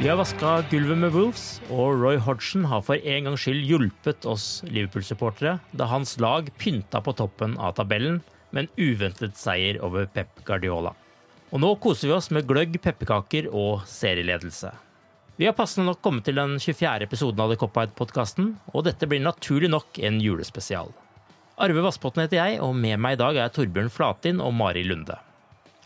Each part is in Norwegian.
Vi har vaska gulvet med Wolves, og Roy Hodgson har for en gangs skyld hjulpet oss Liverpool-supportere da hans lag pynta på toppen av tabellen med en uventet seier over Pep Guardiola. Og nå koser vi oss med gløgg, pepperkaker og serieledelse. Vi har passende nok kommet til den 24. episoden av The Cop-Out-podkasten, og dette blir naturlig nok en julespesial. Arve Vassbotn heter jeg, og med meg i dag er Torbjørn Flatin og Mari Lunde.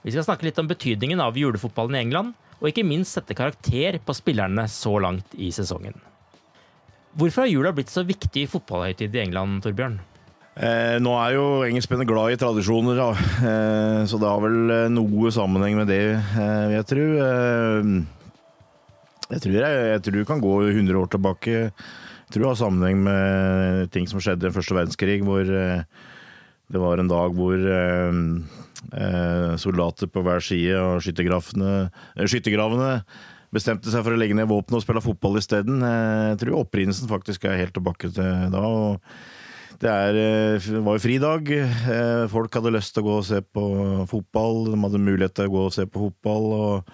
Vi skal snakke litt om betydningen av julefotballen i England, og ikke minst sette karakter på spillerne så langt i sesongen. Hvorfor har jula blitt så viktig fotballhøytid i England, Torbjørn? Eh, nå er jo engelskmennene glad i tradisjoner, da. Eh, så det har vel eh, noe sammenheng med det, eh, jeg tro. Eh, jeg, tror jeg, jeg tror du kan gå 100 år tilbake. Jeg tror det har sammenheng med ting som skjedde i første verdenskrig, hvor eh, det var en dag hvor soldater på hver side skyttergravene, eh, bestemte seg for å legge ned våpenet og spille fotball isteden. Eh, Jeg tror opprinnelsen faktisk er helt tilbake til da. og det er, eh, var jo fridag. Eh, Folk hadde lyst til å gå og se på fotball. De hadde mulighet til å gå og se på fotball. og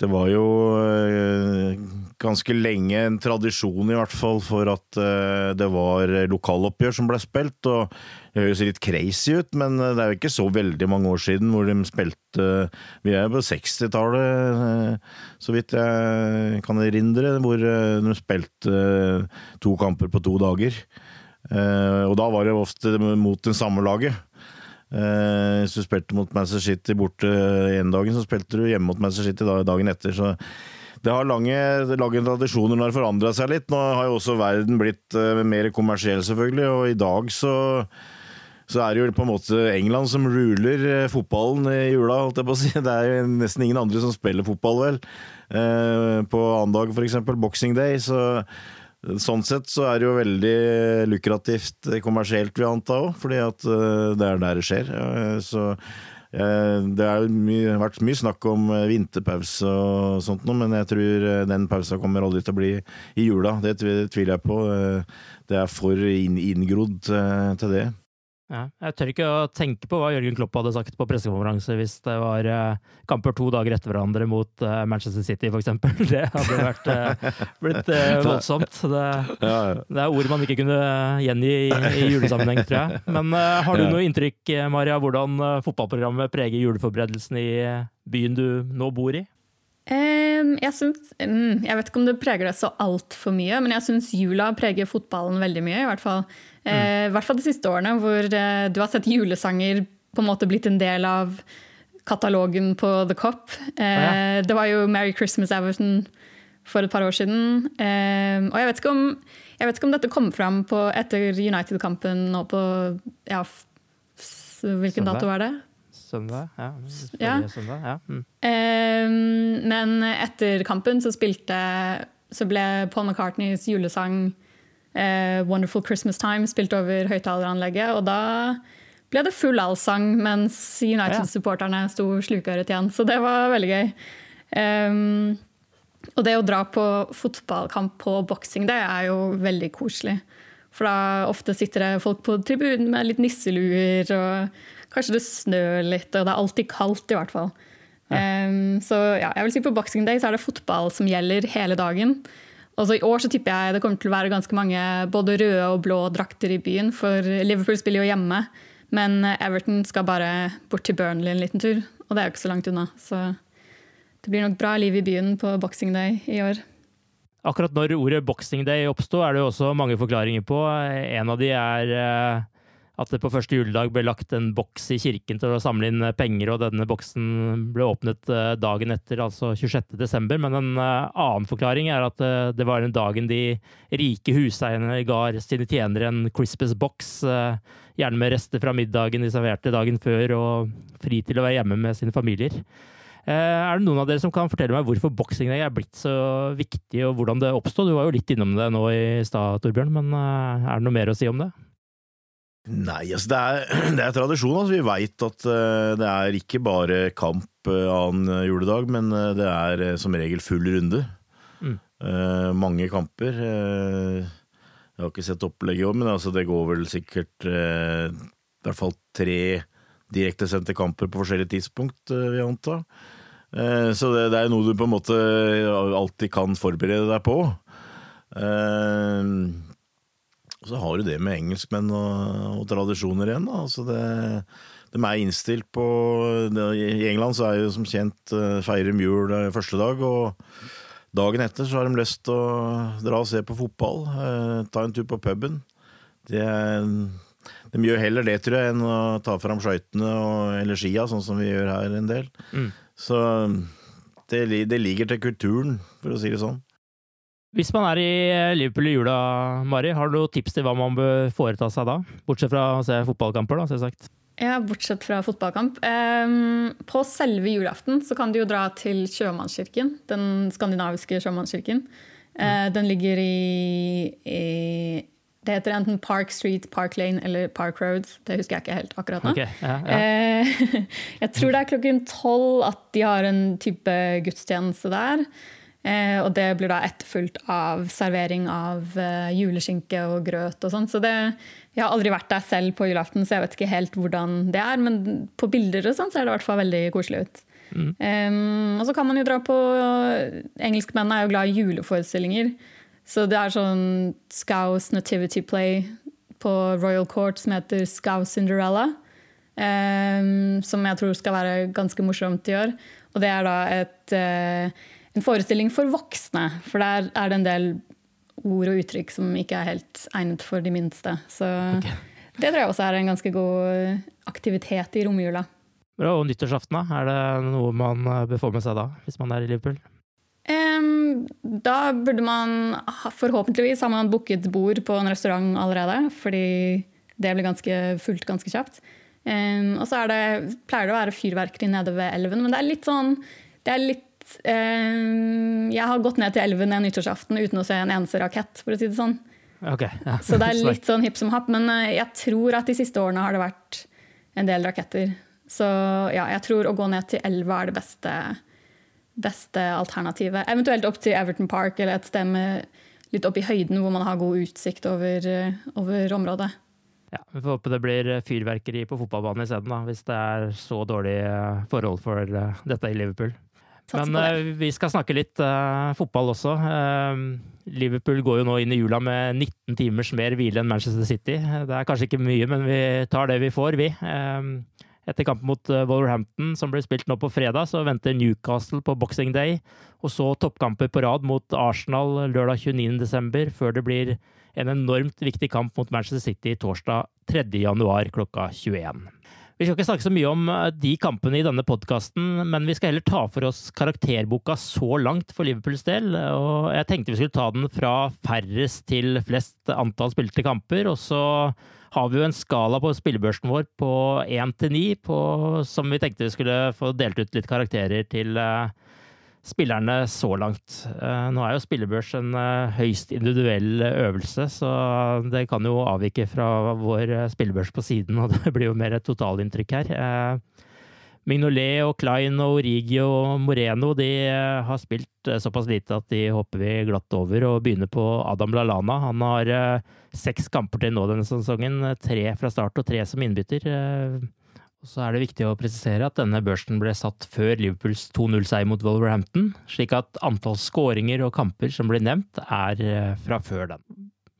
det var jo eh, ganske lenge en tradisjon, i hvert fall, for at eh, det var lokaloppgjør som ble spilt. og Det høres litt crazy ut, men det er jo ikke så veldig mange år siden hvor de spilte Vi er på 60-tallet, eh, så vidt jeg kan erindre, hvor eh, de spilte eh, to kamper på to dager. Eh, Og da var det ofte mot det samme laget. Eh, Hvis du spilte mot Manchester City borte ene dagen, så spilte du hjemme mot Manchester City dagen etter. Så det har lange, lange tradisjoner når det forandra seg litt. Nå har jo også verden blitt eh, mer kommersiell, selvfølgelig, og i dag så så er det jo på en måte England som ruler eh, fotballen i jula, holdt jeg på å si. Det er jo nesten ingen andre som spiller fotball, vel. På annen dag, for eksempel, boxing day, så Sånn sett så er det jo veldig lukrativt kommersielt, vil jeg anta òg, fordi at eh, det er der det skjer. Eh, Så eh, det har vært mye snakk om vinterpause og sånt noe, men jeg tror den pausa kommer aldri til å bli i jula. Det tviler jeg på. Det er for inngrodd til det. Ja, jeg tør ikke å tenke på hva Jørgen Klopp hadde sagt på pressekonferanse hvis det var uh, kamper to dager etter hverandre mot uh, Manchester City, for eksempel. Det hadde vært, uh, blitt voldsomt. Det, Ja, ja. det er ord man ikke kunne gjengi i, i julesammenheng, tror jeg. Men har du noe inntrykk, Maria, hvordan fotballprogrammet preger juleforberedelsen i byen du nå bor i? Jeg, synes, mm, jeg vet ikke om det preger det så altfor mye, men jeg syns jula preger fotballen veldig mye. I hvert fall, i hvert fall de siste årene, hvor eh, du har sett julesanger på en måte blitt en del av katalogen på The Cop. Eh, Det var jo Merry Christmas Everton for et par år siden. Og jeg vet ikke om vet ikke om dette kom fram på, etter United-kampen nå på ja, Hvilken Søndag. dato var det? Søndag? Ja. Ja. Søndag, ja. Mm. Men etter kampen så spilte Så ble Paul McCartneys julesang eh, 'Wonderful Christmas Time' spilt over høyttaleranlegget, og da ble det full allsang mens United-supporterne sto slukøret igjen. Så det var veldig gøy. Um, og det å dra på fotballkamp på boksing, det er jo veldig koselig. For da ofte sitter det folk på tribunen med litt nisseluer, og kanskje det snør litt, og det er alltid kaldt i hvert fall. Um, så ja, jeg vil si på Boxing Day så er det fotball som gjelder hele dagen. Og så I år så tipper jeg det kommer til å være ganske mange både røde og blå drakter i byen, for Liverpool spiller jo hjemme. Men Everton skal bare bort til Burnley en liten tur, og det er jo ikke så langt unna. Så det blir nok bra liv i byen på Boxing Day i år. Akkurat når ordet boxing day oppsto, er det jo også mange forklaringer på. En av de er eh, at det på første juledag ble lagt en boks i kirken til å samle inn penger, og denne boksen ble åpnet eh, dagen etter, altså 26. desember. Men en eh, annen forklaring er at eh, det var den dagen de rike huseierne ga sine tjenere en Christmas-boks, eh, gjerne med rester fra middagen de serverte dagen før, og fri til å være hjemme med sine familier. Eh, Er det noen av dere som kan fortelle meg hvorfor boksing er blitt så viktig, og hvordan det oppstod? Du var jo litt innom det nå i stad, Torbjørn, men eh, er det noe mer å si om det? Nei, altså det er, det er tradisjon. Altså vi veit at eh, det er ikke bare kamp uh, annen juledag, men eh, det er eh, som regel full runde. Mm. Eh, mange kamper. eh, jeg har ikke sett opplegget i år, men altså det går vel sikkert eh, i hvert fall tre direktesendte kamper på forskjellige tidspunkt, eh, vil jeg anta. Eh, så det, det er noe du på en måte alltid kan forberede deg på. Eh, og så har du det med engelskmenn og, og tradisjoner igjen. Da. Altså det, de er innstilt på det, I England så er jo som kjent eh, feirer jul eh, første dag, og dagen etter så har de lyst til å dra og se på fotball. eh, ta en tur på puben. Det, de gjør heller det, tror jeg, enn å ta fram skøytene og- eller skia, sånn som vi gjør her en del. Mm. Så det, det ligger til kulturen, for å si det sånn. Hvis man er i Liverpool i jula, Mari, har du noen tips til hva man bør foreta seg da? Bortsett fra å se fotballkamper, da, selvsagt. Ja, bortsett fra fotballkamp. Ehm, på selve julaften så kan du jo dra til sjømannskirken, den skandinaviske sjømannskirken. Eh, Den ligger i, i Det heter enten Park Street, Park Lane eller Park Road. Det husker jeg ikke helt akkurat nå. Ok, ja, ja. Eh, Jeg tror det er klokken tolv at de har en type gudstjeneste der. Eh, og det blir da etterfulgt av servering av eh, juleskinke og grøt og sånn. Så det, jeg har aldri vært der selv på julaften, så jeg vet ikke helt hvordan det er. Men på bilder og sånn ser det i hvert fall veldig koselig ut. Um, og så kan man jo dra på Engelskmennene er jo glad i juleforestillinger. Så det er sånn Scouse Nativity Play på Royal Court som heter Scouse Cinderella. Um, som jeg tror skal være ganske morsomt i år. Og det er da et, eh, en forestilling for voksne. For der er det en del ord og uttrykk som ikke er helt egnet for de minste. Så det tror jeg også er en ganske god aktivitet i romjula. Bra, Og nyttårsaften, da? Er det noe man eh, bør få med seg da, hvis man er i Liverpool? Um, da burde man Forhåpentligvis har man booket bord på en restaurant allerede, fordi det blir ganske fullt ganske kjapt. Um, og så er det, pleier det å være fyrverkeri nede ved elven, men det er litt sånn det er litt, Jeg har gått ned til elven en nyttårsaften uten å se en eneste rakett, for å si det sånn. Okay, ja. Så det er litt sånn hipp som happ. Men eh, jeg tror at de siste årene har det vært en del raketter. Så ja, jeg tror å gå ned til elva er det beste, beste alternativet. Eventuelt opp til Everton Park eller et sted med litt opp i høyden hvor man har god utsikt over, eh, over området. Ja, Vi får håpe det blir fyrverkeri på fotballbanen isteden, hvis det er så dårlige eh, forhold for eh, dette i Liverpool. Satser Men eh, vi skal snakke litt uh, fotball også. Uh, Liverpool går jo nå inn i jula med 19 timers mer hvile enn Manchester City. Det er kanskje ikke mye, men vi tar det vi får, vi. Etter kampen mot Wolverhampton, som blir spilt nå på fredag, så venter Newcastle på Boxing Day. Og så toppkamper på rad mot Arsenal lørdag 29.12., før det blir en enormt viktig kamp mot Manchester City torsdag 3. januar klokka 21. Vi skal ikke snakke så mye om eh, de kampene i denne podkasten, men vi skal heller ta for oss karakterboka så langt for Liverpools del. Og jeg tenkte vi skulle ta den fra færrest til flest antall spilte kamper. Og så har vi jo en skala på spillebørsen vår på én til ni, som vi tenkte vi skulle få delt ut litt karakterer til uh, spillerne så langt. Eh, nå er jo spillebørs en eh, høyst individuell øvelse, så det kan jo avvike fra vår eh, spillebørs på siden, og det blir jo mer et totalinntrykk her. Mignolet og Klein og Origi og Moreno de har spilt såpass lite at de hopper vi glatt over og begynner på Adam Lallana. Han har seks kamper til nå denne sesongen, tre fra start og tre som innbytter. Og så er det viktig å presisere at denne børsen ble satt før Liverpools 2-0-seier mot Wolverhampton, slik at antall skåringer og kamper som blir nevnt, er eh, fra før den.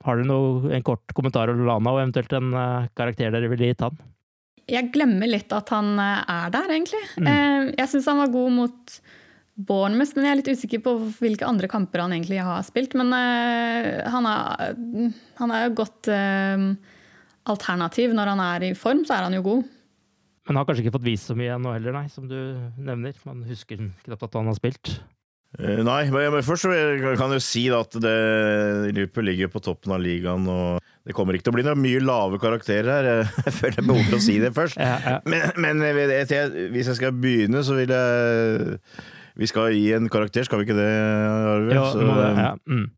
Har du noe, en kort kommentar om Lana, og eventuelt en uh, karakter dere ville gitt han? Jeg glemmer litt at han eh, er der, egentlig. Mm. Jeg syns han var god mot Bournemouth, men jeg er litt usikker på hvilke andre kamper han egentlig har spilt. Men uh, han, er, han er jo godt uh, alternativ. Når han er i form, så er han jo god. Men har kanskje ikke fått vist så mye ennå heller, nei, som du nevner. Man husker knapt at han har spilt. Uh, nei, men først kan jeg jo si at det, Liverpool ligger på toppen av ligaen. og Det kommer ikke til å bli noe mye lave karakterer her. Jeg føler behov for å si det først. ja, ja. Men, men jeg, hvis jeg skal begynne, så vil jeg Vi skal gi en karakter, skal vi ikke det, Arve? Ja, så, det, ja. mm.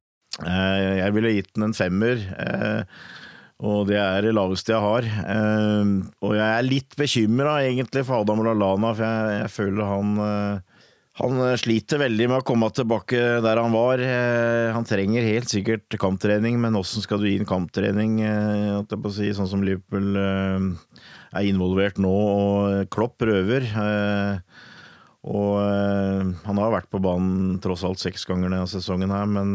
jeg ville gitt den en femmer. Og det er det laveste jeg har. Ehm, og jeg er litt bekymra egentlig for Adam Lallana, for jeg, jeg føler han eh, han sliter veldig med å komme tilbake der han var. Eh, han trenger helt sikkert kamptrening, men åssen skal du gi en kamptrening, eh, si, sånn som Liverpool er involvert nå, og Klopp prøver. Og han har vært på banen tross alt seks ganger denne sesongen her, men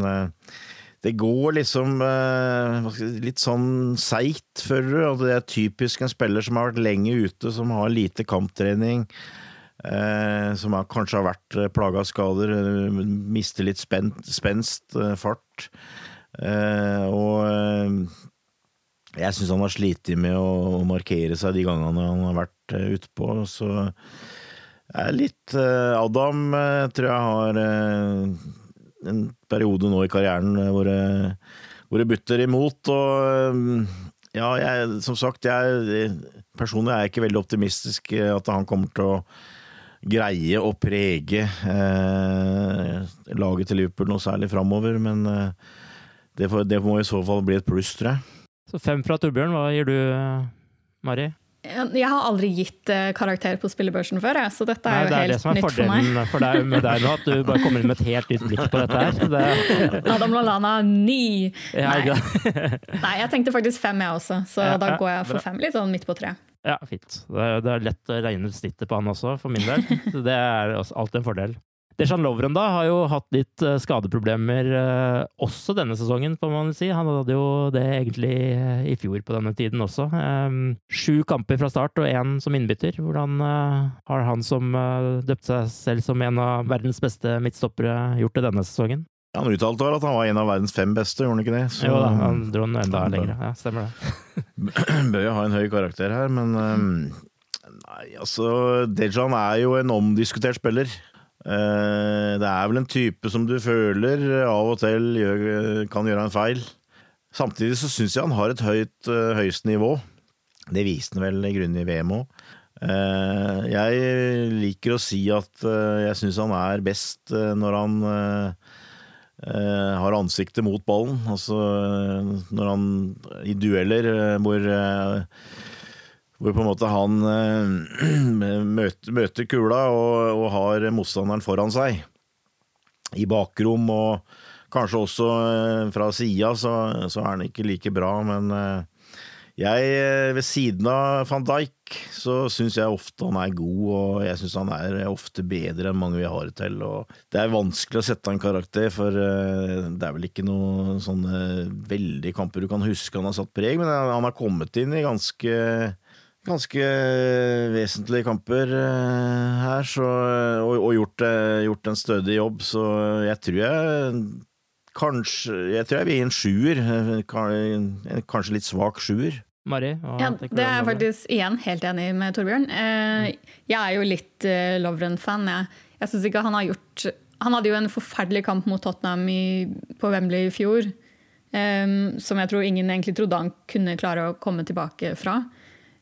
det går liksom eh, litt sånn seigt, føler du. Altså, det er typisk en spiller som har vært lenge ute, som har lite kamptrening. Eh, som kanskje har vært eh, plaga av skader, mister litt spent, spenst, fart. Og jeg syns han har slitt med å, markere seg de gangene han har vært utpå. Så jeg er litt Adam tror jeg har en periode nå i karrieren hvor det, hvor det butter imot. Og ja, jeg, som sagt, jeg personlig er jeg ikke veldig optimistisk at han kommer til å greie å prege eh, laget til Liverpool noe særlig framover, men eh, det, får, det, må i så fall bli et pluss, tror jeg. Så fem fra Torbjørn, hva gir du, Mari? Jeg har aldri gitt eh, karakter på spillebørsen før, så dette er Nei, jo helt nytt for meg. Det er det som er fordelen for deg med deg nå, at du bare kommer inn med et helt nytt blikk på dette her. Det... Adam Lallana, ni! Nei. Nei. jeg tenkte faktisk fem, jeg også, så ja, da går jeg for fem. Litt sånn midt på tre. Ja, fint. Det det er lett å regne ut snittet på han også, for min del. Det er alltid en fordel. Dejan Lovren da har jo hatt litt eh, skadeproblemer eh, også denne sesongen, får man si. Han hadde jo det egentlig eh, i fjor på denne tiden også. Ehm, sju kamper fra start og én som innbytter. Hvordan har han som døpte seg selv som en av verdens beste midtstoppere, gjort det denne sesongen? Han uttalte vel at han var en av verdens fem beste, gjorde han ikke det? Så, jo da, han dro den enda lenger. Ja, stemmer det. Bør jo ha en høy karakter her, men um, Nei, altså Dejan er jo en omdiskutert spiller. Eh, det er vel en type som du føler av og til kan gjøre en feil. Samtidig så syns jeg han har et høyt, eh, høyest nivå. Det viste han vel i grunnen i VM òg. Eh, jeg liker å si at jeg syns han er best når han har ansiktet mot ballen. Altså når han i dueller hvor hvor på en måte han eh, møter, kula og, har motstanderen foran seg. I bakrom og kanskje også eh, fra sida så, er han ikke like bra, men eh, jeg, ved siden av van Dijk, så syns jeg ofte han er god, og jeg syns han er ofte bedre enn mange vi har til. Og det er vanskelig å sette en karakter, for det er vel ikke noen sånne veldige kamper du kan huske han har satt preg, men han har kommet inn i ganske ganske vesentlige kamper uh, her, så, og, og gjort, gjort, en stødig jobb, så jeg tror jeg kanskje Jeg tror jeg vil gi en sjuer. Kanskje litt svak sjuer. Marie, Ja, det er jeg faktisk igjen helt enig med Torbjørn. Eh, jeg er jo litt eh, Lovren-fan. Jeg, jeg syns ikke han har gjort Han hadde jo en forferdelig kamp mot Tottenham i, på Wembley i fjor. eh, som jeg tror ingen egentlig trodde han kunne klare å komme tilbake fra.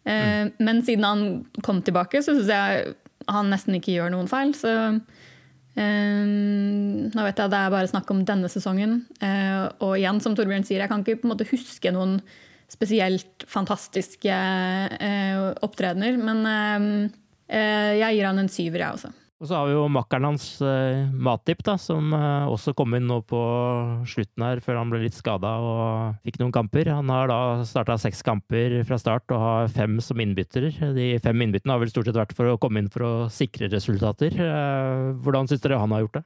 Eh, Men siden han kom tilbake, så syns jeg han nesten ikke gjør noen feil. Så um, nå vet jeg det er bare snakk om denne sesongen. Uh, og igjen, som Torbjørn sier, jeg kan ikke på en måte huske noen spesielt fantastiske uh, opptredener. Men uh, jeg gir han en syver, jeg også. Og så har vi jo makkeren hans, eh, Matip, da, som eh, også kom inn nå på slutten her, før han ble litt skada og fikk noen kamper. Han har da starta seks kamper fra start og har fem som innbytter. De fem innbyttene har vel stort sett vært for å komme inn for å sikre resultater. Eh, Hvordan syns dere han har gjort det?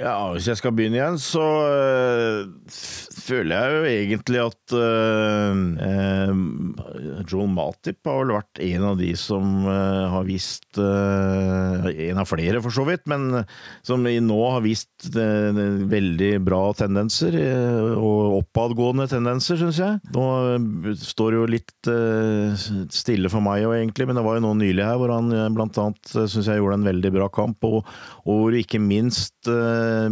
Ja, hvis jeg skal begynne igjen, så øh, føler jeg jo egentlig at øh, øh, Joel Matip har vel vært en av de som har vist En av flere, for så vidt, men som nå har vist veldig bra tendenser, og oppadgående tendenser, syns jeg. Nå står det jo litt stille for meg òg, egentlig, men det var jo noe nylig her hvor han blant annet syns jeg gjorde en veldig bra kamp, og, hvor ikke minst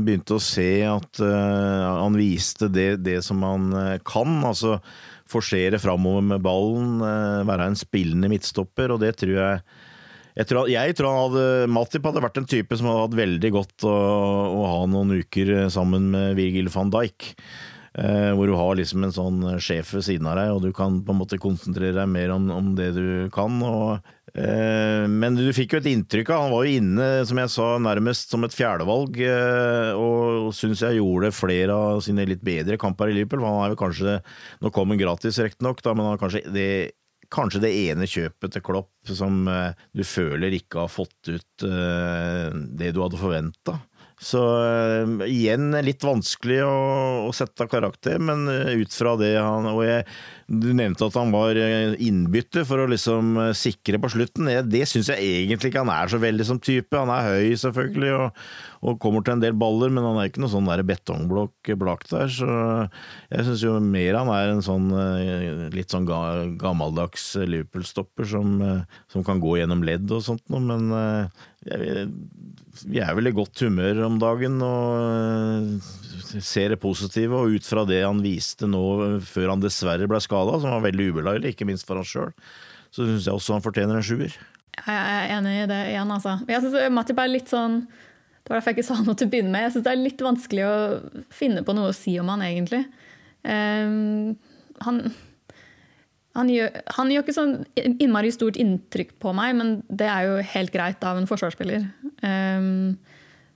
begynte å se at øh, han viste det, det som han øh, kan. altså Forsere framover med ballen, være en spillende midtstopper, og det tror jeg jeg tror, jeg tror han hadde, Matip hadde vært en type som hadde hatt veldig godt å, å ha noen uker sammen med Virgil van Dijk. Eh, hvor du har liksom en sånn sjef ved siden av deg, og du kan på en måte konsentrere deg mer om, om det du kan. Og, eh, men du fikk jo et inntrykk av Han var jo inne, som jeg sa, nærmest som et fjerdevalg, eh, og, syns jeg gjorde flere av sine litt bedre kamper i Liverpool. Han er jo kanskje Nå kom han gratis, riktignok, men han er kanskje det Kanskje det ene kjøpet til Klopp som eh, du føler ikke har fått ut eh, det du hadde forventa. Så eh, igjen litt vanskelig å, å sette karakter, men eh, ut fra det han Og jeg, du nevnte at han var eh, innbytter for å liksom sikre på slutten. Det, det syns jeg egentlig ikke han er så veldig som type. Han er høy, selvfølgelig, og, og kommer til en del baller, men han er ikke noe sånn der betongblokk bak der. Så jeg syns jo mer han er en sånn litt sånn ga, gammeldags Liverpool-stopper som, som kan gå gjennom ledd og sånt noe, men jeg, vi er vel i godt humør om dagen og eh, ser det positive. Og ut fra det han viste nå før han dessverre ble skada, som var veldig ubeleilig, ikke minst for han sjøl, så syns jeg også han fortjener en sjuer. Jeg er enig i det igjen, altså. Jeg synes Matip er litt sånn Det var derfor jeg ikke sa noe til å begynne med. Jeg syns det er litt vanskelig å finne på noe å si om han egentlig. Um, han, han, gjør, han gjør ikke sånn innmari stort inntrykk på meg, men det er jo helt greit av en forsvarsspiller. Um,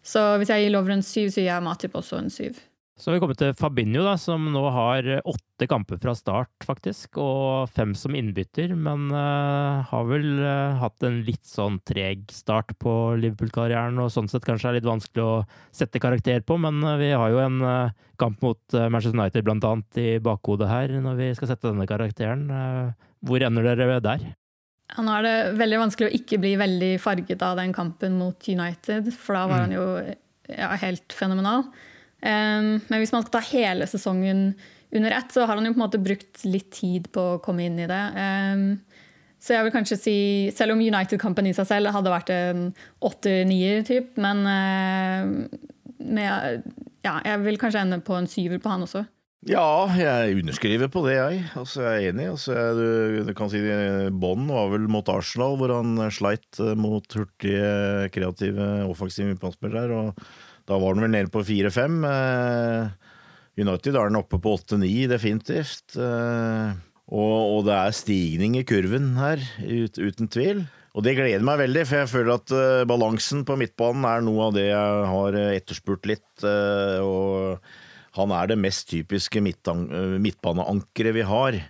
så hvis jeg gir Lovren syv, så gir jeg Matip også en syv. Så har vi kommet til Fabinho, da, som nå har åtte kamper fra start, faktisk, og fem som innbytter, men uh, har vel uh, hatt en litt sånn treg start på Liverpool-karrieren, og sånn sett kanskje er litt vanskelig å sette karakter på, men uh, vi har jo en kamp mot Manchester United blant annet i bakhodet her, når vi skal sette denne karakteren. Hvor ender dere der? Ja, nå er det veldig vanskelig å ikke bli veldig farget av den kampen mot United, for da var han jo ja, helt fenomenal. Um, men hvis man skal ta hele sesongen under ett, så har han jo på en måte brukt litt tid på å komme inn i det. Um, så jeg vil kanskje si, selv om United-kampen i seg selv hadde vært en åtter-nier, typ, men uh, med, ja, jeg vil kanskje ende på en syver på han også. Ja, jeg underskriver på det, jeg. Altså, jeg er enig. Altså, jeg, du kan si Bånd var vel mot Arsenal, hvor han sleit eh, mot hurtige, kreative, offensive midtbanespillere. Og da var den vel nede på fire-fem. United er den oppe på åtte-ni, definitivt. Eh, Og, og det er stigning i kurven her, ut, uten tvil. Og det gleder meg veldig, for jeg føler at uh, balansen på midtbanen er noe av det jeg har eh, etterspurt litt. Og han er det mest typiske midtbaneankeret vi har.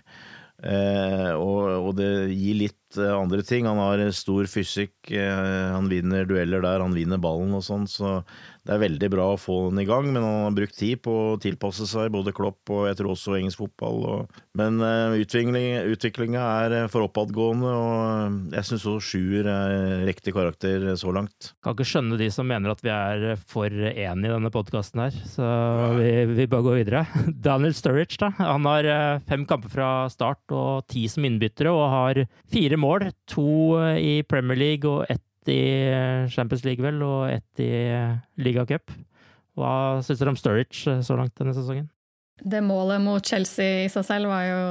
Uh, og, og det gir litt eh, andre ting. Han har stor fysikk, eh, han vinner dueller der, han vinner ballen og sånn, så det er veldig bra å få den i gang. Men han har brukt tid på å tilpasse seg, både Klopp og jeg tror også engelsk fotball. Og, men uh, utviklinga er for oppadgående, og jeg syns også sjuer er riktig karakter så langt. Kan ikke skjønne de som mener at vi er for enige i denne podkasten her, så vi, vi bare går videre. Daniel Sturridge, da. Han har fem kamper fra start og ti som innbyttere, og har fire mål. To i Premier League og ett i Champions League, vel, og ett i ligacup. Hva syns dere om Sturridge eh, så langt denne sesongen? Det målet mot Chelsea i seg selv var jo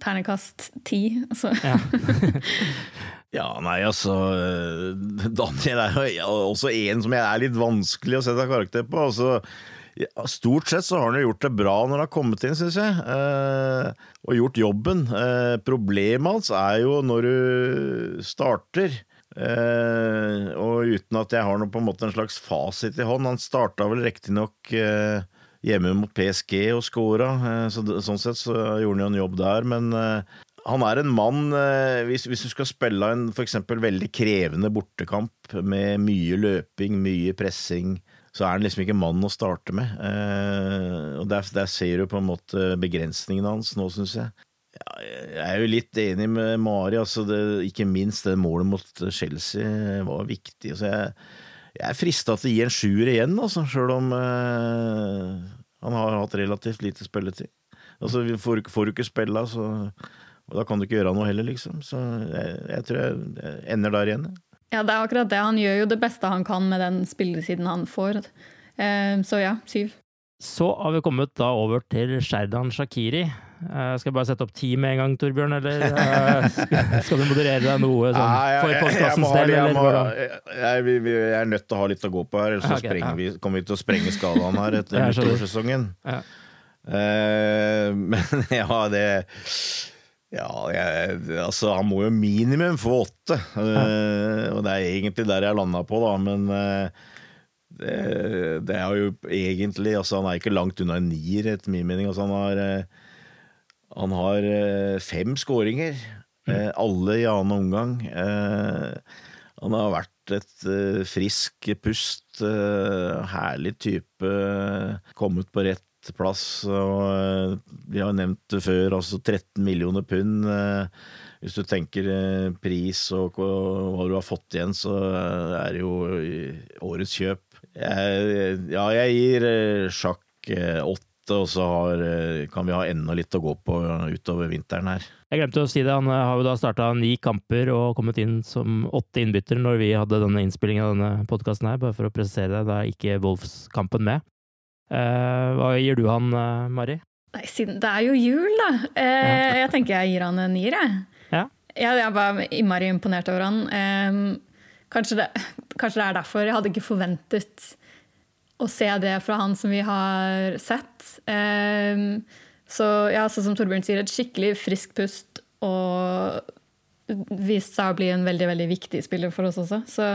ternekast ti. Altså. Ja. ja, nei, altså Daniel er jo også en som jeg er litt vanskelig å sette karakter på. altså ja, stort sett så har han jo gjort det bra når han har kommet inn, syns jeg. Eh, og gjort jobben. Eh, problemet hans er jo når du starter. Eh, og uten at jeg har noe, på en måte en slags fasit i hånd. Han starta vel riktignok eh, hjemme mot PSG og scora, eh, så sånn sett så gjorde han jo en jobb der. Men han er en mann hvis, hvis, du skal spille en f.eks. veldig krevende bortekamp med mye løping, mye pressing, så er han liksom ikke mannen å starte med. Og der, der ser du på en måte begrensningene hans nå, syns jeg. Jeg er jo litt enig med Mari. Altså det, ikke minst det målet mot Chelsea var viktig. Altså jeg, jeg, er frista til å gi en sjuer igjen, altså, sjøl om eh, han har hatt relativt lite spilletid. Altså, får, får du ikke spille, så, og da kan du ikke gjøre noe heller, liksom. Så jeg, jeg tror jeg, jeg, ender der igjen. Ja, det er akkurat det. Han gjør jo det beste han kan med den spillesiden han får. Eh, så ja, syv. Så har vi kommet da over til Sherdan Shakiri. Uh, skal jeg bare sette opp ti med en gang, Torbjørn, eller uh, skal, du moderere deg noe sånn, for postkassens del? Jeg, jeg, jeg, jeg, er nødt til å ha litt å gå på her, ellers okay, ja. vi, kommer vi til å sprenge skalaen her etter nyttårssesongen. Ja. Uh, men ja, det ja, jeg, altså han må jo minimum få åtte. Uh, og det er egentlig der jeg landa på, da. Men uh, det, det, er jo egentlig altså Han er ikke langt unna en nier, etter min mening. Altså han har uh, han har eh, fem skåringer, mm. alle i annen omgang. Eh, han har vært et frisk pust, herlig type, kommet på rett plass. og Vi har nevnt det før, altså 13 millioner pund. Hvis du tenker pris og hva du har fått igjen, så er det jo årets kjøp. Jeg, ja, jeg gir sjakk åtte og så har, eh, kan vi ha enda litt å gå på utover vinteren her. Jeg glemte å si det, han eh, har jo da starta ni kamper og kommet inn som åtte innbytter når vi hadde denne innspillingen av denne podkasten her, bare for å presisere det. Da er ikke Wolfs-kampen med. Eh, hva gir du han, eh, Mari? Nei, siden det er jo jul, da. Eh, jeg tenker jeg gir han en nier, jeg. Ja. Jeg, jeg var innmari imponert over han. Kanskje, det, kanskje det er derfor. Jeg hadde ikke forventet å se det fra han som vi har sett. Um, så ja, så som Torbjørn sier, et skikkelig friskt pust og viste seg å bli en veldig veldig viktig spiller for oss også. Så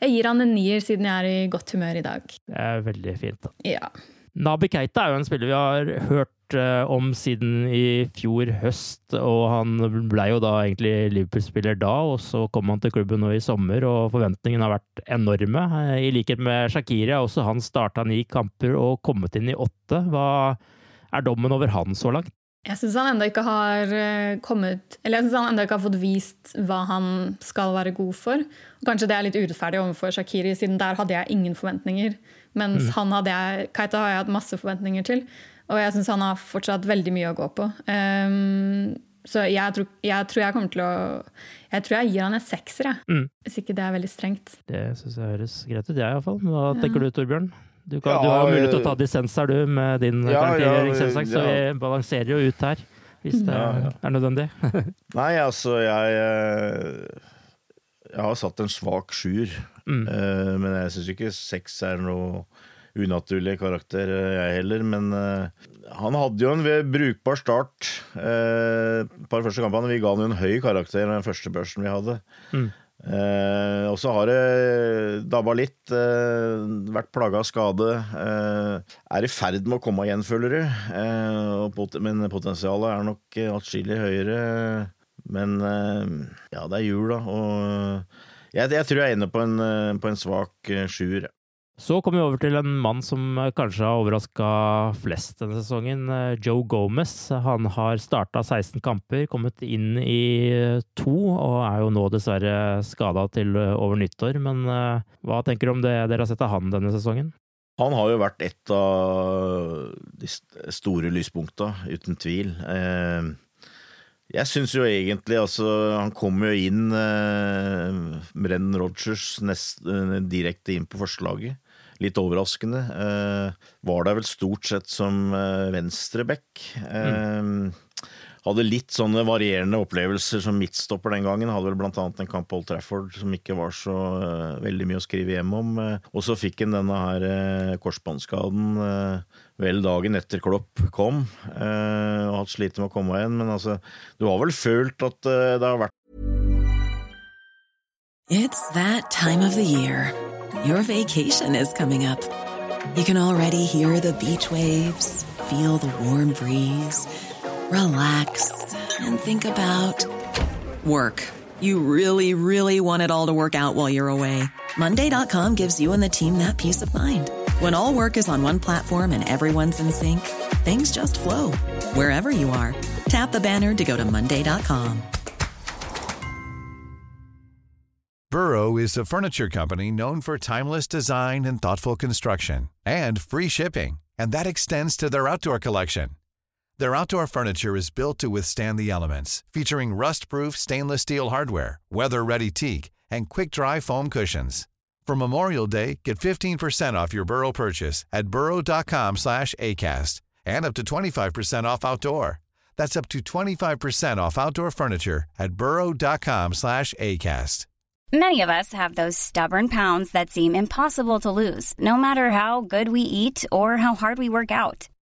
jeg gir han en nier siden jeg er i godt humør i dag. Det er veldig fint. Ja. Nabi Keita er jo en spiller vi har hørt uh, om siden i fjor høst, og han ble jo da egentlig Liverpool-spiller da, og så kom han til klubben nå i sommer, og forventningene har vært enorme. Uh, I likhet med Shakiri har også han starta ni kamper og kommet inn i åtte. Hva er dommen over han så langt? Jeg syns han ennå ikke har eh, kommet Eller jeg synes han enda ikke har fått vist hva han skal være god for. Og kanskje det er litt urettferdig overfor Shakiri, siden der hadde jeg ingen forventninger. Mens mm. han hadde jeg, Keita har jeg hatt masse forventninger til. Og jeg syns han har fortsatt veldig mye å gå på. Um, så jeg tror, jeg tror, jeg kommer til å Jeg tror jeg gir han en sekser, jeg. Mm. Hvis ikke det er veldig strengt. Det syns jeg høres greit ut, jeg iallfall. Hva ja. tenker du, Torbjørn? Du, kan, ja, du har mulighet til å ta dissens her, du, med din ja, karakterering, selvsagt. Så vi balanserer jo ut her, hvis det er nødvendig. Nei, altså, jeg eh, Jeg har satt en svak sjuer. Mm. Uh, men jeg syns ikke seks er noe unaturlig karakter, eh, jeg heller. Men uh, han hadde jo en brukbar start. Uh, par første kampene. Vi ga han jo en høy karakter den første børsen vi hadde. Mm. Uh, og så har det dabba litt, uh, vært plaga av skade. Uh, er i ferd med å komme igjen, føler du. Pot men potensialet er nok atskillig høyere. Men eh, ja, det er jul, da. Og jeg, jeg tror jeg er inne på en, eh, på en svak eh, sjuer. Så kommer vi over til en mann som eh, kanskje har overraska flest denne sesongen. eh, Joe Gomez. Han har starta 16 kamper, kommet inn i eh, to, og er jo nå dessverre skada til eh, over nyttår. Men eh, hva tenker du om det dere har sett av han denne sesongen? Han har jo vært et av de store lyspunkta, uten tvil. Eh, Jeg syns jo egentlig altså Han kom jo inn, eh, Brennan Rogers, nest, eh, direkte inn på forslaget. Litt overraskende. Eh, var der vel stort sett som eh, venstreback. Eh, Hadde litt sånne varierende opplevelser som midtstopper den gangen. Hadde vel annet en kamp på Old Trafford som ikke var så uh, veldig mye å skrive hjem om. Uh, og så fikk han denne her uh, korsbåndskaden vel dagen etter Klopp kom. og hatt slitt med å komme igjen. Men altså, du har vel følt at det har vært It's that time of the year. Your vacation is coming up. You can already hear the beach waves, feel the warm breeze, relax, and think about work. You really, really want it all to work out while you're away. Monday.com gives you and the team that peace of mind. When all work is on one platform and everyone's in sync, things just flow wherever you are. Tap the banner to go to Monday.com. Burrow is a furniture company known for timeless design and thoughtful construction and free shipping, and that extends to their outdoor collection. Their outdoor furniture is built to withstand the elements, featuring rust-proof stainless steel hardware, weather-ready teak, and quick-dry foam cushions. For Memorial Day, get 15% off your Burrow purchase at burrow.com slash ACAST and up to 25% off outdoor. That's up to 25% off outdoor furniture at burrow.com slash ACAST. Many of us have those stubborn pounds that seem impossible to lose, no matter how good we eat or how hard we work out.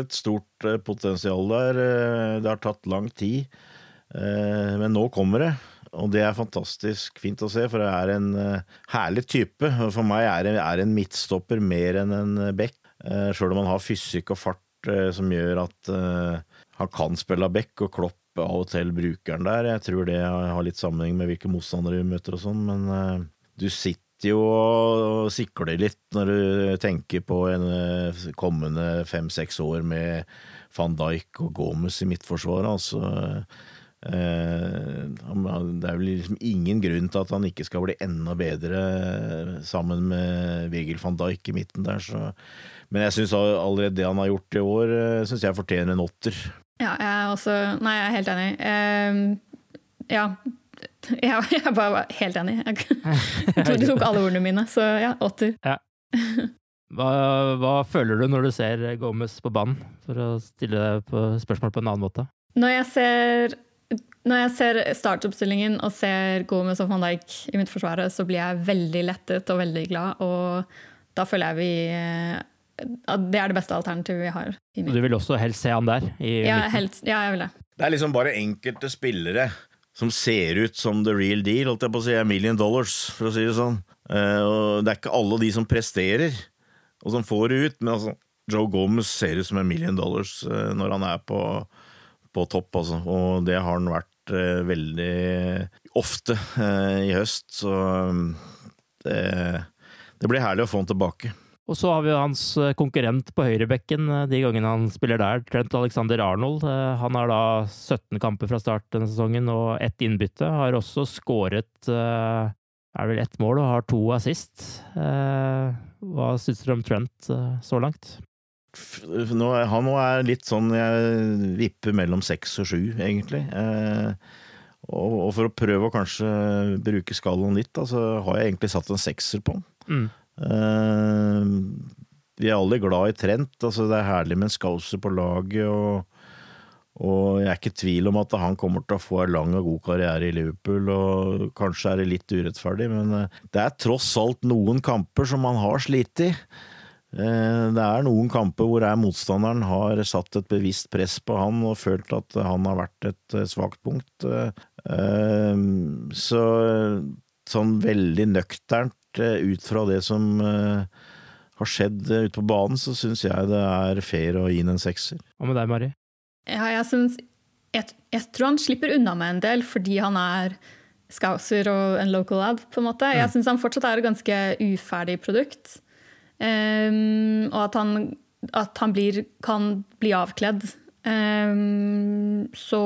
Et stort eh, potensial der. Eh, Det har tatt lang tid, eh, men nå kommer det. Og det er fantastisk fint å se, for det er en herlig type. For meg er det en midtstopper mer enn en back, sjøl om han har fysikk og fart som gjør at han kan spille back, og Klopp av og til bruker han der. Jeg tror det har litt sammenheng med hvilke motstandere vi møter og sånn, men du sitter jo og sikler litt når du tenker på en eh, kommende fem-seks år med van Dijk og Gomez i midtforsvaret. Altså, eh, det er vel liksom ingen grunn til at han ikke skal bli enda bedre eh, sammen med Virgil van Dijk i midten der. Så. Men jeg syns allerede det han har gjort i år, syns synes jeg fortjener en åtter. Ja, jeg er også Nei, jeg er helt enig. Uh, ja. Jeg, jeg bare var helt enig. Jeg, du tok alle ordene mine, så ja, åtter. Ja. Hva, hva føler du når du ser Gomez på banen, for å stille deg på spørsmål på en annen måte? Når jeg ser, når jeg ser startoppstillingen og ser Gomez og van Dijk i midtforsvaret, så blir jeg veldig lettet og veldig glad. Og da føler jeg vi eh, det er det beste alternativet vi har. i Du vil også helst se han der? I Ja, helst, ja, jeg vil det. Det er liksom bare enkelte spillere som ser ut som the real deal, holdt jeg på å si, a million dollars, for å si det sånn. Eh, og det er ikke alle de som presterer, og som får det ut, men altså, Joe Gomez ser ut som en million dollars eh, når han er på, på topp, altså. Og det har han vært eh, veldig ofte i høst, så det, det blir herlig å få han tilbake. Og så har vi hans eh, konkurrent på høyrebekken eh, de gangene han spiller der, Trent Alexander Arnold. Eh, Han har da 17 kamper fra start denne sesongen og ett innbytte. Har også skåret er vel ett mål og har to assist. Hva syns dere om Trent så langt? Nå, han nå er litt sånn Jeg vipper mellom seks og sju, egentlig. Og, og for å prøve å kanskje bruke skallen litt, da, så har jeg egentlig satt en sekser på han. Mm. Eh, vi er alle glad i Trent. Altså det er herlig med en Scouser på laget. Og, og jeg er ikke i tvil om at han kommer til å få en lang og god karriere i Liverpool. Og kanskje er det litt urettferdig, men eh, det er tross alt noen kamper som han har slitt i. Eh, Det er noen kamper hvor er motstanderen har satt et bevisst press på han og følt at han har vært et svakt punkt. Så sånn veldig nøkternt ut fra det som eh, har skjedd eh, ute på banen, så syns jeg det er fair å gi den en sekser. Hva med deg, Mari? Ja, jeg, synes, jeg, jeg tror han slipper unna med en del fordi han er scouser og en local lad, på en måte. Jeg syns han fortsatt er et ganske uferdig produkt. Um, og at han, at han blir, kan bli avkledd. Um, så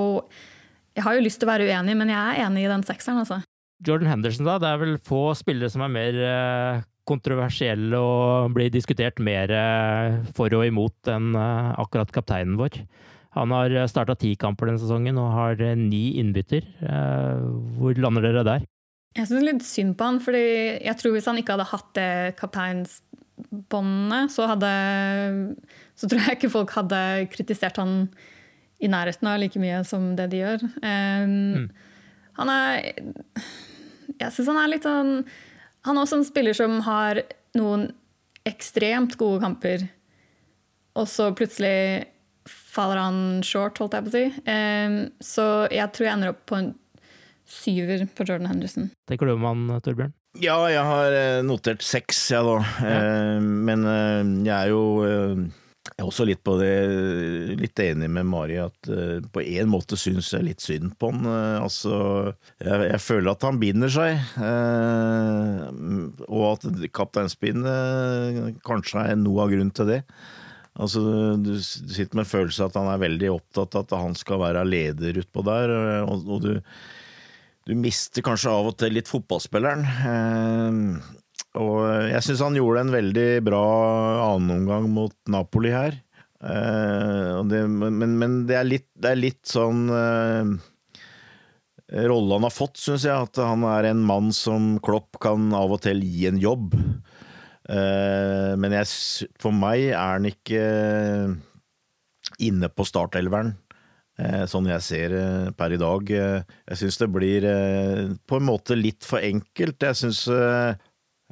jeg har jo lyst til å være uenig, men jeg er enig i den sekseren, altså. Jordan Henderson, da. Det er vel få spillere som er mer eh, kontroversielle og blir diskutert mer eh, for og imot enn eh, akkurat kapteinen vår. Han har starta ti kamper denne sesongen og har ni innbytter. Hvor lander dere der? Jeg syns litt synd på han, fordi jeg tror hvis han ikke hadde hatt det kapteinsbåndet, så hadde Så tror jeg ikke folk hadde kritisert han i nærheten av like mye som det de gjør. Um, Han er Jeg syns han er litt sånn Han er også en spiller som har noen ekstremt gode kamper, og så plutselig faller han short, holdt jeg på å si. Um, så jeg tror jeg ender opp på en syver på Jordan Henderson. Tenker du om han, Torbjørn? Ja, jeg har eh, notert seks, jeg da. Eh, Men eh, jeg er jo eh, jeg er også litt det Litt enig med Mari at eh, på en måte syns jeg litt synd på han. Eh, Altså, jeg, jeg føler at han binder seg, eh, og at kapteinspinnet kanskje er noe av grunnen til det. Altså, du sitter med en følelse av at han er veldig opptatt av at han skal være leder utpå der, og, og du du mister kanskje av og til litt fotballspilleren. Eh, og jeg syns han gjorde en veldig bra annenomgang mot Napoli her. Eh, det, men, men det er litt, det er litt sånn eh, Rolle han har fått, syns jeg. At han er en mann som Klopp kan av og til gi en jobb. Eh, men jeg, for meg er han ikke inne på startelveren. Eh, Sånn jeg ser eh, per i dag. Eh, Jeg syns det blir eh, på en måte litt for enkelt. Jeg syns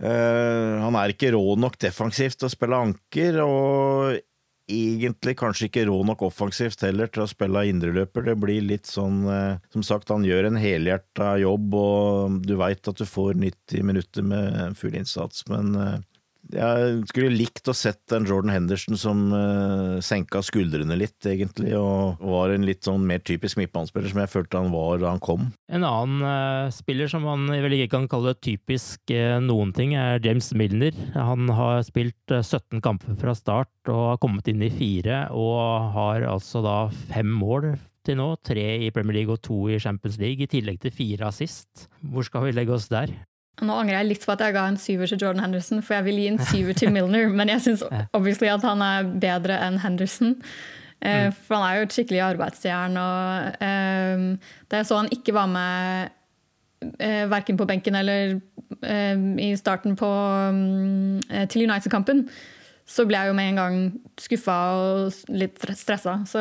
eh, han er ikke rå nok defensivt til å spille anker, og egentlig kanskje ikke rå nok offensivt heller til å spille indreløper. Det blir litt sånn uh, Som sagt, han gjør en helhjerta jobb, og du veit at du får 90 minutter med full innsats, men eh, jeg skulle likt å sett en Jordan Henderson som uh, senka skuldrene litt, egentlig, og var en litt sånn mer typisk midtbanespiller som jeg følte han var da han kom. En annen uh, spiller som man vel ikke kan kalle typisk uh, noen ting, er James Milner. Han har spilt uh, 17 kamper fra start og har kommet inn i fire, og har altså da fem mål til nå. Tre i Premier League og to i Champions League, i tillegg til fire assist. Hvor skal vi legge oss der? Nå angrer jeg litt på at jeg ga en syver til Jordan Henderson, for jeg vil gi en syver til Milner, men jeg syns obviously at han er bedre enn Henderson. Eh, For han er jo et skikkelig arbeidsjern. Og, eh, da jeg så han ikke var med eh, verken på benken eller eh, i starten på, mm, eh, til United-kampen, så ble jeg jo med en gang skuffa og litt stressa. Så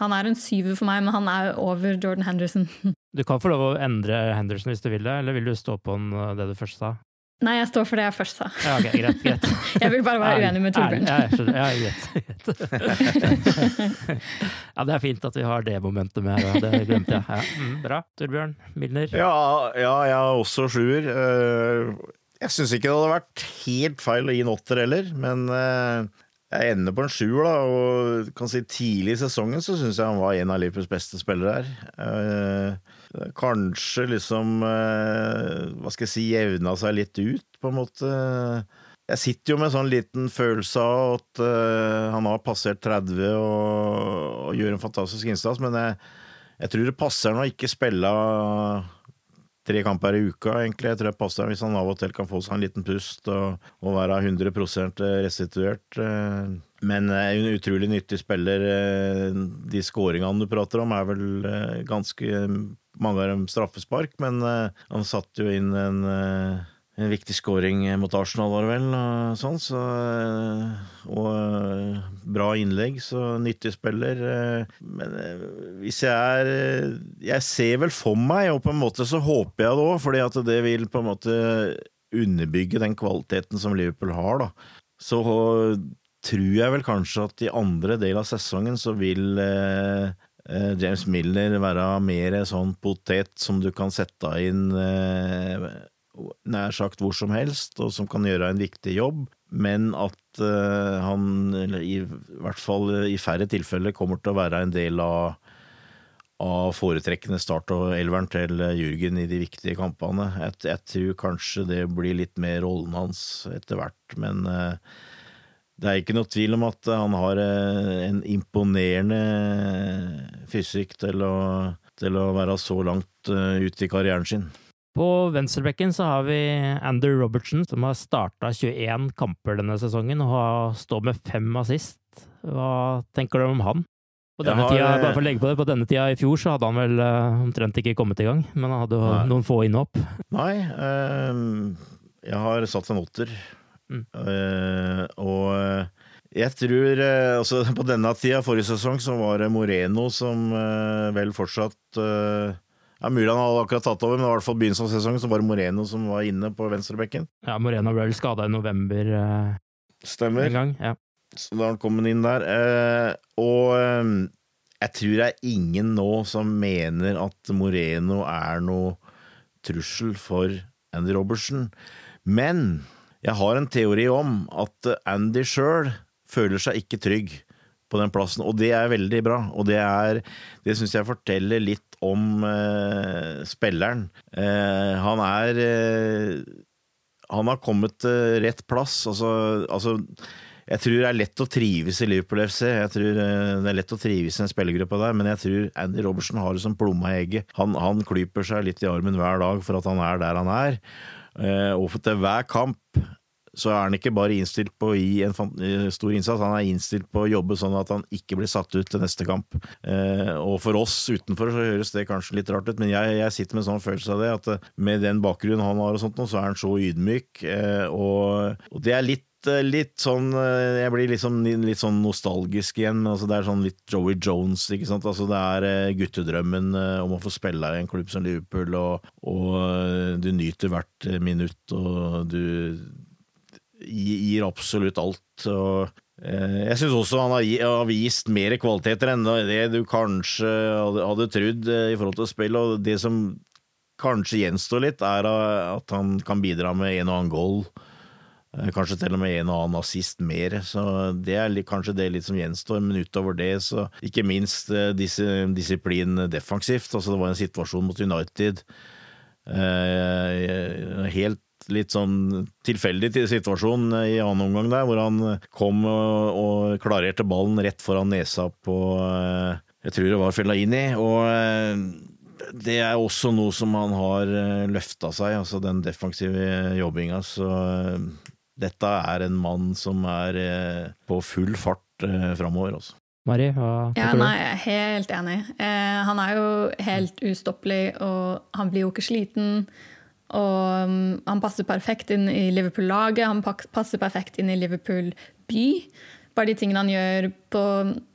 han er en syver for meg, men han er over Jordan Henderson. Du kan få lov å endre Henderson hvis du vil det, eller vil du stå på den, eh, det du først sa? Nei, jeg står for det jeg først sa. Ja, okay, greit, greit. Jeg vil bare være uenig med Torbjørn. Ja, greit. ja, det er fint at vi har det momentet med her, det glemte jeg. Ja, mm, bra. Torbjørn Milner. Ja, ja jeg er også sjuer. Eh, Jeg syns ikke det hadde vært helt feil å gi en åtter heller, men eh, jeg ender på en sjuer, da. Og kan si tidlig i sesongen så syns jeg han var en av Liverpools beste spillere her. Eh, kanskje liksom eh, Hva skal jeg si jevna seg litt ut, på en måte. Jeg sitter jo med en sånn liten følelse av at eh, han har passert 30 og, og gjør en fantastisk innsats, men jeg, jeg tror det passer han å ikke spille tre kamper i uka, egentlig. Jeg tror det passer hvis han av og til kan få seg en liten pust og, og være 100 restituert. Eh. Men en utrolig nyttig spiller. Eh, de skåringene du prater om, er vel eh, ganske mange av dem straffespark, men han satte jo inn en en viktig scoring mot Arsenal, var det vel. Og, sånn, så, og eh, bra innlegg, så nyttig spiller. Eh, men eh, hvis jeg er Jeg ser vel for meg, og på en måte så håper jeg det òg, fordi at det vil på en måte underbygge den kvaliteten som Liverpool har, da. Så tror jeg vel kanskje at i andre del av sesongen så vil James Miller være mer sånn potet som du kan sette inn nær sagt hvor som helst, og som kan gjøre en viktig jobb, men at uh, han i hvert fall i færre tilfeller kommer til å være en del av, av foretrekkende start og elveren til Jürgen i de viktige kampene. Jeg, jeg, tror kanskje det blir litt mer rollen hans etter hvert, men uh, det er ikke noe tvil om at han har uh, en imponerende fysikk til å, til å være så langt ute i karrieren sin. På venstrebekken så har vi Ander Robertson, som har starta 21 kamper denne sesongen og har stått med fem assist. Hva tenker du om han? På denne, har, tida, bare for å legge på det, på denne tida i fjor så hadde han vel uh, omtrent ikke kommet i gang, men han hadde jo noen få innhopp. Nei, uh, jeg har satt en åtter, mm. uh, og jeg tror altså På denne tida forrige sesong så var det Moreno som vel fortsatt ja, Mulig han hadde akkurat tatt over, men i hvert fall begynnelsen av sesongen så var det Moreno som var inne på venstrebekken. Ja, Moreno ble vel skada i november eh, Stemmer. en gang. Ja. Så da har han inn der. Eh, og eh, jeg tror det er ingen nå som mener at Moreno er noe trussel for Andy Robertsen. Men jeg har en teori om at Andy sjøl føler seg ikke trygg på den plassen, og det er veldig bra. Og det er Det syns jeg forteller litt om eh, spilleren. Eh, han er eh, Han har kommet til rett plass. Altså, altså, jeg tror det er lett å trives i Liverpool FC. Jeg tror eh, det er lett å trives i en spillergruppe der, men jeg tror Andy Robertson har det som plomma i egget. Han, han, klyper seg litt i armen hver dag for at han er der han er. Eh, og til hver kamp så er han ikke bare innstilt på å gi en eh, stor innsats, han er innstilt på å jobbe sånn at han ikke blir satt ut til neste kamp. Eh, og for oss utenfor så høres det kanskje litt rart ut, men jeg, jeg sitter med en sånn følelse av det, at eh, med den bakgrunnen han har og sånt, så er han så ydmyk, eh, og, og, det er litt eh, litt sånn Jeg blir liksom, litt sånn nostalgisk igjen. Altså det er sånn litt Joey Jones, ikke sant. Altså det er guttedrømmen om å få spille i en klubb som Liverpool, og, og du nyter hvert minutt, og du gir absolutt alt. Og eh, jeg syns også han har vist mer kvaliteter enn det du kanskje hadde trodd eh, i forhold til spill. Og det som kanskje gjenstår litt, er at han kan bidra med en og annen goal. Eh, kanskje til og med en og annen assist mer. Så det er kanskje det litt som gjenstår. Men utover det, så ikke minst disiplin defensivt. Altså, det var en situasjon mot United. Helt litt sånn tilfeldig til situasjon i annen omgang der, hvor han kom og, og klarerte ballen rett foran nesa på eh, Jeg tror det var Fellaini. Og eh, det er også noe som han har eh, løfta seg, altså den defensive jobbinga. Så dette er en mann som er på full fart framover, altså. Mari, hva ja, nei, Jeg er helt enig. Eh, han er jo helt ustoppelig, og han blir jo ikke sliten. Og um, han passer perfekt inn i Liverpool-laget, han passer perfekt inn i Liverpool by. Bare de tingene han gjør på,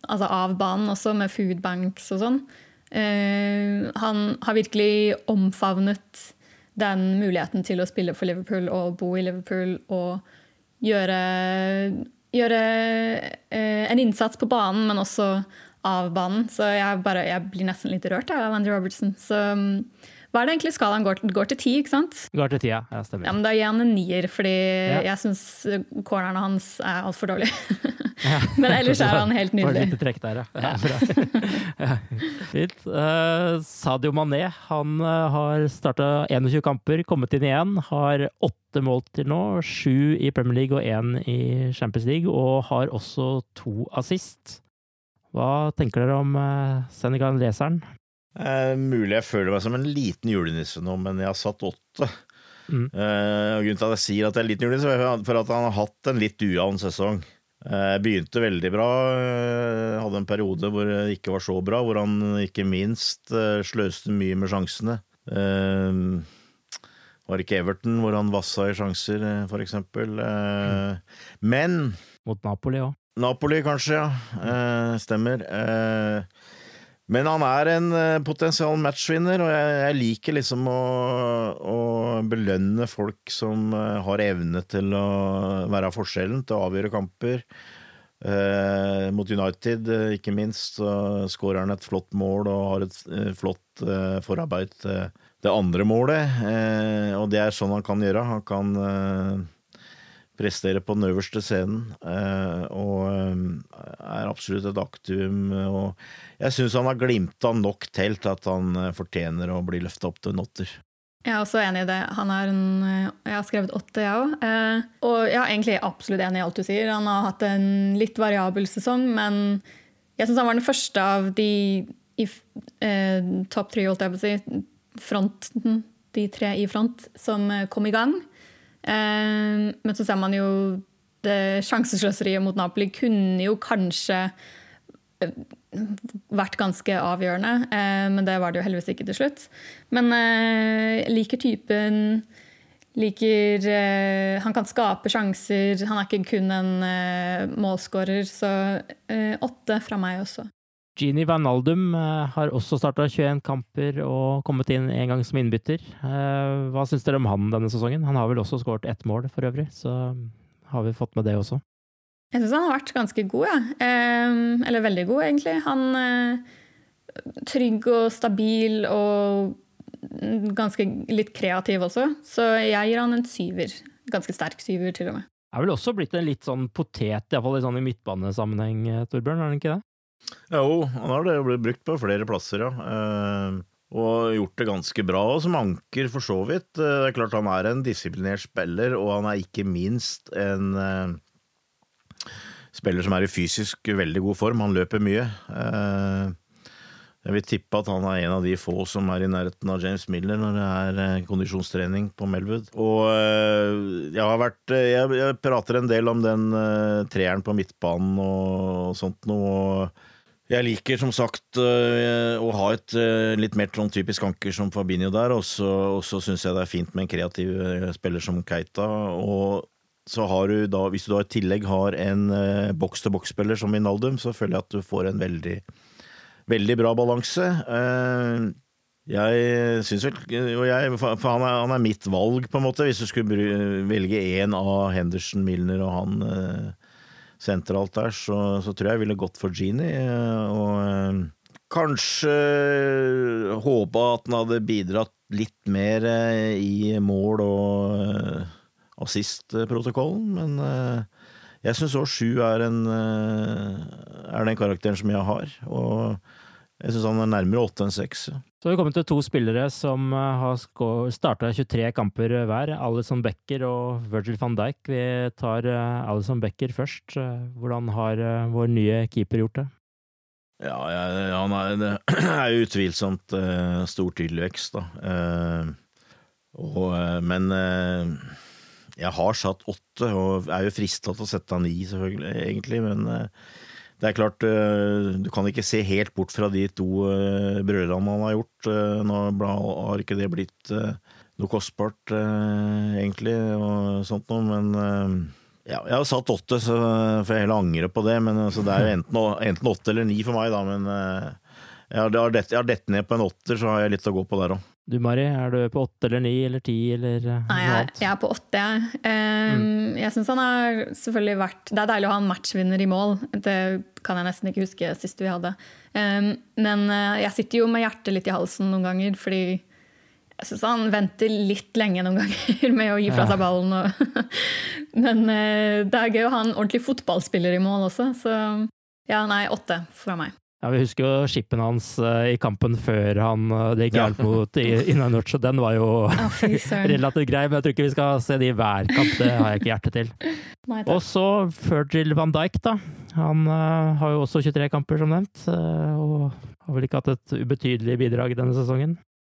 altså av banen også, med foodbanks og sånn. Uh, han har virkelig omfavnet den muligheten til å spille for Liverpool og bo i Liverpool og gjøre, gjøre uh, en innsats på banen, men også av banen. Så jeg, bare, jeg blir nesten litt rørt av Andy Robertson. Så um, Hva er det egentlig skalaen går, går til ti, ikke sant? Går til ti, ja, ja stemmer. Ja, men Da gir han en nier, fordi Ja. jeg syns cornerne hans er altfor dårlige. men ellers er han helt nydelig. lite trekk der, ja. ja, ja. Fint. Uh, Sadio Mané han eh, har starta 21 kamper, kommet inn igjen. Har åtte mål til nå. Sju i Premier League og én i Champions League. Og har også to assist. Hva tenker dere om uh, Senegal-leseren? Eh, mulig jeg føler meg som en liten julenisse nå, men jeg har satt åtte. Mm. Eh, og grunnen til at jeg sier at jeg er liten julenisse, er for at han har hatt en litt ujevn sesong. Eh, begynte veldig bra, eh, hadde en periode hvor det ikke var så bra, hvor han ikke minst eh, sløste mye med sjansene. Var ikke Everton hvor han vassa i sjanser, for eksempel. Eh, men Mot Napoli òg. Napoli, kanskje, ja. Eh, stemmer. Men han er en eh, potensial matchvinner, og jeg, jeg liker liksom å, å belønne folk som eh, har evne til å være forskjellen, til å avgjøre kamper. Eh, mot United, eh, ikke minst, så skårer han et flott mål og har et flott eh, forarbeid til det andre målet. Eh, og det er sånn han kan gjøre. Han kan prestere på den øverste scenen, eh, og eh, er absolutt et aktivum. Og jeg syns han har glimta nok til at han eh, fortjener å bli løfta opp til en åtter. Jeg er også enig i det. En, jeg har skrevet åtte, jeg òg. Og jeg er egentlig absolutt enig i alt du sier. Han har hatt en litt variabel sesong, men jeg syns han var den første av de i eh, topp tre, holdt jeg på å si, fronten, de tre i front, som kom i gang. Eh, men så ser man jo det sjansesløseriet mot Napoli kunne jo kanskje eh, vært ganske avgjørende, eh, men det var det jo heldigvis ikke til slutt. Men jeg liker typen. Liker Han kan skape sjanser. Han er ikke kun en målskårer, så åtte fra meg også. Gini Wijnaldum eh, har også starta 21 kamper og kommet inn en gang som innbytter. Eh, Hva syns dere om han denne sesongen? Han har vel også skåret ett mål for øvrig, så har vi fått med det også. Jeg syns han har vært ganske god, ja. Eh, eller veldig god, egentlig. Han Trygg og stabil og ganske litt kreativ også. Så jeg gir han en syver. Ganske sterk syver, til og med. Er vel også blitt en litt sånn potet, iallfall i sånn i midtbanesammenheng, Torbjørn, er han ikke det? Jo, han har det blitt brukt på flere plasser, ja. Eh, og gjort det ganske bra, og som anker, for så vidt. Eh, Det er klart han er en disiplinert spiller, og han er ikke minst en eh, spiller som er i fysisk veldig god form. Han løper mye. Jeg vil tippe at han er en av de få som er i nærheten av James Miller når det er kondisjonstrening på Melwood. Og jeg har vært Jeg, prater en del om den treeren på midtbanen og sånt noe. Jeg liker som sagt øh, å ha et øh, litt mer sånn typisk anker som Fabinho der, og så, så syns jeg det er fint med en kreativ øh, spiller som Keita. Og så har du da, hvis du da i tillegg har en boks-til-boks-spiller som Vinaldum, så føler jeg at du får en veldig, veldig bra balanse. Eh, jeg syns vel og jeg, For han er, han er mitt valg, på en måte, hvis du skulle velge én av Henderson, Milner og han eh, sentralt der, så, så tror jeg jeg ville gått for Genie. eh, Og eh, kanskje håpa at han hadde bidratt litt mer eh, i mål- og assistprotokollen, men jeg syns òg sju er, en, er den karakteren som jeg har. Og jeg syns han er nærmere åtte enn seks. Så har vi kommet til to spillere som eh, har starta 23 kamper hver. Alison Becker og Virgil van Dijk. Vi tar eh, Alison Becker først. Eh, Hvordan har vår nye keeper gjort det? Ja, han er, det er jo utvilsomt stor tilvekst, da. Og, men jeg har satt åtte, og er jo frista til å sette ni, selvfølgelig, egentlig. Men det er klart, eh, du kan ikke se helt bort fra de to uh, brødrene han har gjort. Eh, nå har ikke det blitt eh, noe kostbart, eh, egentlig, og sånt noe, men eh, ja, jeg har satt åtte, så får jeg heller angre på det. Men altså, det er jo enten, enten åtte eller ni for meg, da. Men eh, jeg har, dett- jeg ned på en åtter, så har jeg litt å gå på der òg. Du Mari, er du på åtte eller ni eller ti eller eh, Nei, jeg, jeg er på åtte, jeg. Um, Jeg synes han har selvfølgelig vært Det er deilig å ha en matchvinner i mål. Det kan jeg nesten ikke huske sist vi hadde. Um, men eh, jeg sitter jo med hjertet litt i halsen noen ganger, fordi Jeg syns han venter litt lenge noen ganger med å gi fra seg ballen. Og, men eh, det er gøy å ha en ordentlig fotballspiller i mål også, så ja, nei, åtte fra meg. Ja, Vi husker jo skippen hans uh, i kampen før han uh, det gikk gærent mot Inanuch, og den var jo oh, relativt grei, men jeg tror ikke vi skal se det i hver kamp, det har jeg ikke hjerte til. Nei, og så Virgil van Dijk, da. Han uh, har jo også 23 kamper, som nevnt, og har vel ikke hatt et ubetydelig bidrag denne sesongen.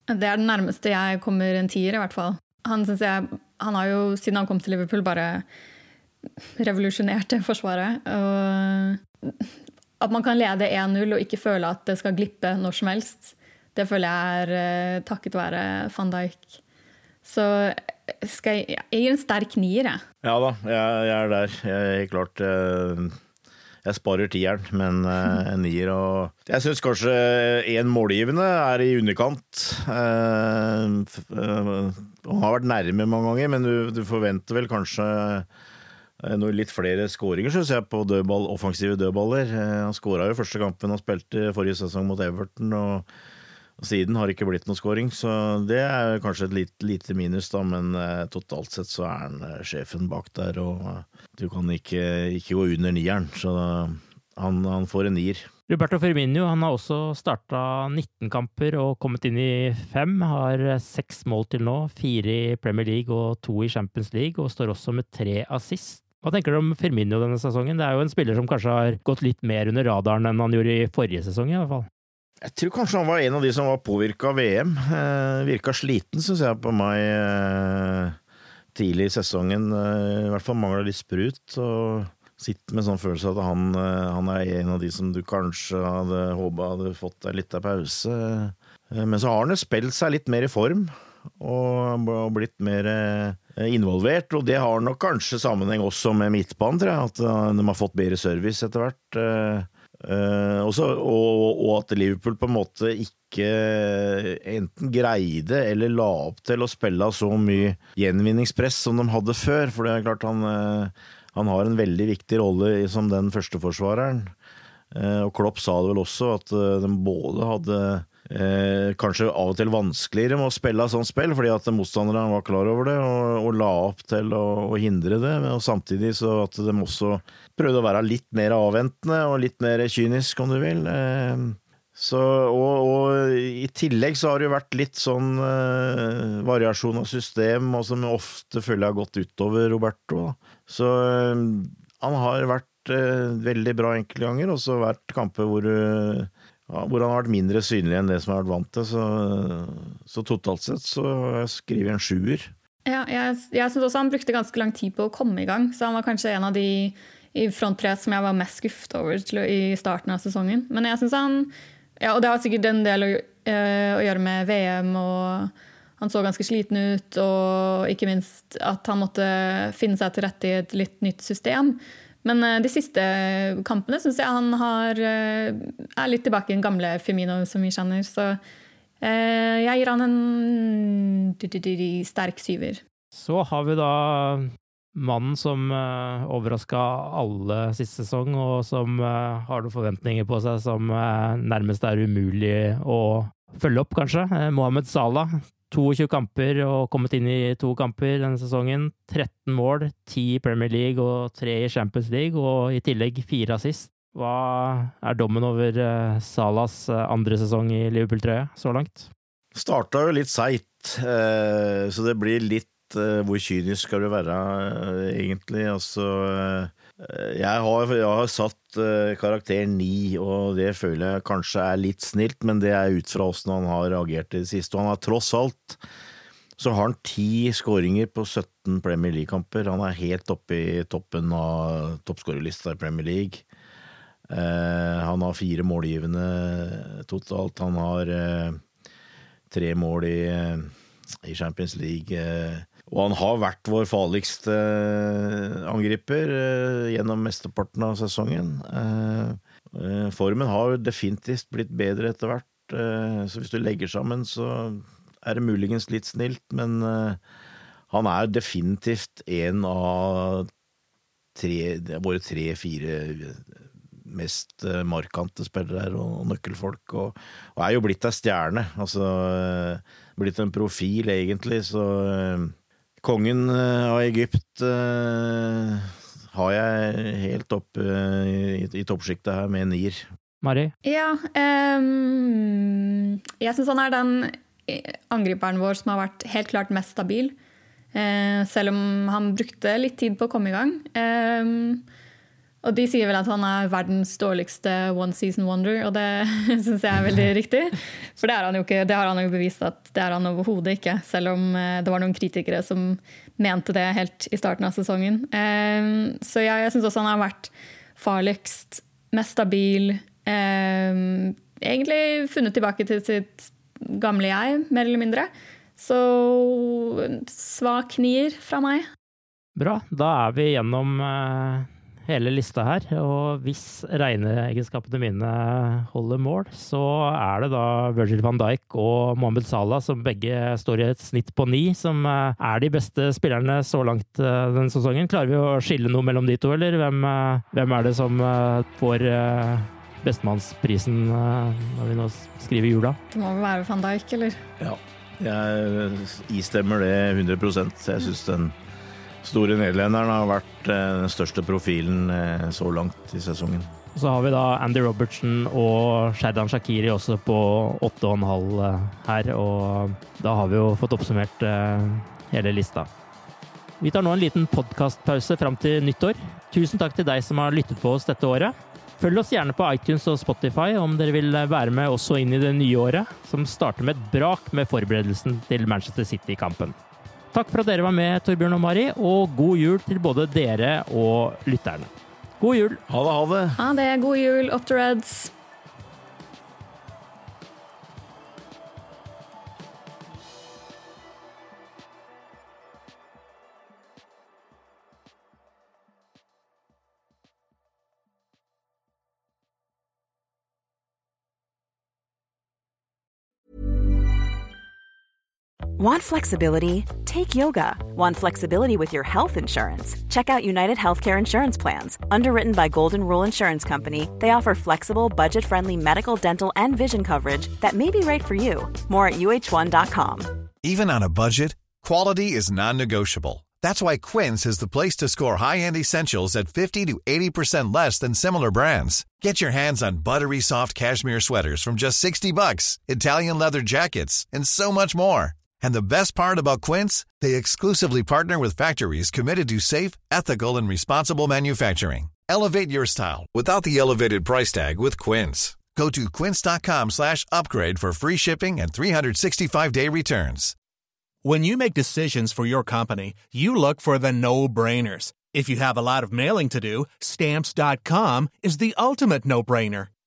Det er den nærmeste jeg kommer en tier, i hvert fall. Han, jeg, han har jo, siden han kom til Liverpool, bare revolusjonert det forsvaret. Og at man kan lede 1-0 og ikke føle at det skal glippe når som helst, det føler jeg er uh, takket være van Dijk. Så skal jeg, jeg gir en sterk nier, jeg. Ja da, jeg, jeg, er der. Jeg helt klart Jeg, Jeg sparer tieren, men en nier og Jeg syns kanskje én målgivende er i underkant. Han har vært nærme mange ganger, men du, du forventer vel kanskje Eh, noe litt flere skåringer, syns jeg, på dødball, offensive dødballer. Eh, han skåra jo første kampen han spilte forrige sesong mot Everton, og, siden har det ikke blitt noe skåring. Så det er kanskje et lite, lite minus, da, men eh, totalt sett så er han eh, sjefen bak der, og eh, du kan ikke, ikke, gå under nieren. Så han, han får en nier. Roberto Firmino han har også starta 19 kamper og kommet inn i fem. Har seks mål til nå, fire i Premier League og to i Champions League, og står også med tre assist. Hva tenker du om Firmino denne sesongen? Det er jo en spiller som kanskje har gått litt mer under radaren enn han gjorde i forrige sesong, i hvert fall. Jeg tror kanskje han var en av de som var påvirka av VM. Eh, virka sliten, syns jeg, på meg eh, tidlig i sesongen. Eh, I hvert fall mangla litt sprut. og Sitter med sånn følelse at han, eh, han, er en av de som du kanskje hadde håpa hadde fått deg litt av pause. Eh, men så har han jo spilt seg litt mer i form og blitt mer eh, involvert. Og det har nok kanskje sammenheng også med midtbanen, tror jeg. At eh, de har fått bedre service etter hvert. Uh, også, og, og, at Liverpool på en måte ikke enten greide eller la opp til å spille så mye gjenvinningspress som de hadde før. For det er klart han, han har en veldig viktig rolle som den førsteforsvareren. Og Klopp sa det vel også, at de både hadde eh, kanskje av og til vanskeligere med å spille sånt spill, fordi at motstanderne var klar over det og, og la opp til å, å, hindre det. Og samtidig så at de også prøvde å være litt mer avventende og litt mer kynisk, om du vil. Eh, så, og, og, i tillegg så har det jo vært litt sånn eh, variasjon av system, og som ofte føler jeg har gått utover Roberto. Så eh, han har vært eh, veldig bra enkelte ganger, og så vært kamper hvor du hvor han har vært mindre synlig enn det som har vært vant til. Så, så totalt sett så skriver jeg en sjuer. Ja, jeg, jeg syns også han brukte ganske lang tid på å komme i gang, så han var kanskje en av de i fronttre som jeg var mest skuffet over til, i starten av sesongen. Men jeg synes han ja, Og det har sikkert en del å, øh, å gjøre med VM, og han så ganske sliten ut, og ikke minst at han måtte finne seg til rette i et litt nytt system. Men uh, de siste kampene syns jeg han har, uh, er litt tilbake i den gamle Femino som vi kjenner. Så uh, jeg gir han en sterk syver. Så har vi da mannen som uh, overraska alle sist sesong, og som har noen forventninger på seg som nærmest er umulig å følge opp, kanskje. Mohammed Salah 22 kamper og kommet inn i to kamper denne sesongen. 13 mål, 10 i Premier League og 3 i Champions League, og i tillegg 4 assist. Hva er dommen over uh, Salas uh, andre sesong i Liverpool-trøya så langt? Starta jo litt seigt, uh, så det blir litt hvor kynisk skal du være, egentlig. Altså jeg har, jeg har, satt uh, karakter ni, og det føler jeg kanskje er litt snilt, men det er ut fra åssen han har reagert i det siste. Og han har tross alt så har han ti skåringer på 17 Premier League-kamper. Han er helt oppe i toppen av toppskårerlista i Premier League. Uh, han har fire målgivende totalt. Han har uh, tre mål i, i Champions League. Og han har vært vår farligste eh, angriper eh, gjennom mesteparten av sesongen. Eh, formen har definitivt blitt bedre etter hvert, så hvis du legger sammen, så er det muligens litt snilt, men han er definitivt en av tre, våre tre-fire mest markante spillere og nøkkelfolk. Og, og er jo blitt ei stjerne. Altså blitt en profil, egentlig. Så kongen av Egypt har jeg helt oppe i, i toppsjiktet her, med Nier. Mari? Ja, um, jeg syns han er den angriperen vår som har vært helt klart mest stabil. Uh, selv om han brukte litt tid på å komme i gang. Um, og de sier vel at han er verdens dårligste one season wonder, og det syns jeg er veldig riktig. For det, han ikke, det har han jo bevist at det er han overhodet ikke, selv om eh, det var noen kritikere som mente det helt i starten av sesongen. Eh, så jeg, jeg syns også han har vært farligst, mest stabil. Eh, egentlig funnet tilbake til sitt gamle jeg, mer eller mindre. Så svak nier fra meg. Bra. Da er vi gjennom hele lista her. Og hvis regneegenskapene mine holder mål, så er det da Virgil van Dijk og Mohammed Salah som begge står i et snitt på ni, som eh, er de beste spillerne så langt eh, denne sesongen. Klarer vi å skille noe mellom de to, eller hvem, eh, hvem er det som får bestemannsprisen når vi nå skriver jula? Det må vel være van Dijk, eller? Ja. Jeg istemmer det 100% Jeg syns den store nederlenderen har vært eh, den største profilen eh, så langt i sesongen. Så har vi da Andy Robertson og Sherdan Shakiri også på 8,5 eh, her. Og da har vi jo fått oppsummert hele lista. Vi tar nå en liten podkastpause fram til nyttår. Tusen takk til deg som har lyttet på oss dette året. Følg oss gjerne på iTunes og Spotify om dere vil være med også inn i det nye året, som starter med et brak med forberedelsen til Manchester City-kampen. Takk for at dere var med, Torbjørn og Mari, og god jul til både dere og lytterne. God jul! Ha det, ha det. Ha det. God jul. Up the Reds. Want flexibility? Take yoga. Want flexibility with your health insurance? Check out United Healthcare Insurance Plans. Underwritten by Golden Rule Insurance Company, they offer flexible, budget friendly medical, dental, and vision coverage that may be right for you. More at uh1.com. Even on a budget, quality is non negotiable. That's why Quince is the place to score high end essentials at 50 to 80% less than similar brands. Get your hands on buttery soft cashmere sweaters from just 60 bucks, Italian leather jackets, and so much more. And the best part about Quince, they exclusively partner with factories committed to safe, ethical and responsible manufacturing. Elevate your style without the elevated price tag with Quince. Go to quince.com/upgrade for free shipping and 365-day returns. When you make decisions for your company, you look for the no-brainers. If you have a lot of mailing to do, stamps.com is the ultimate no-brainer.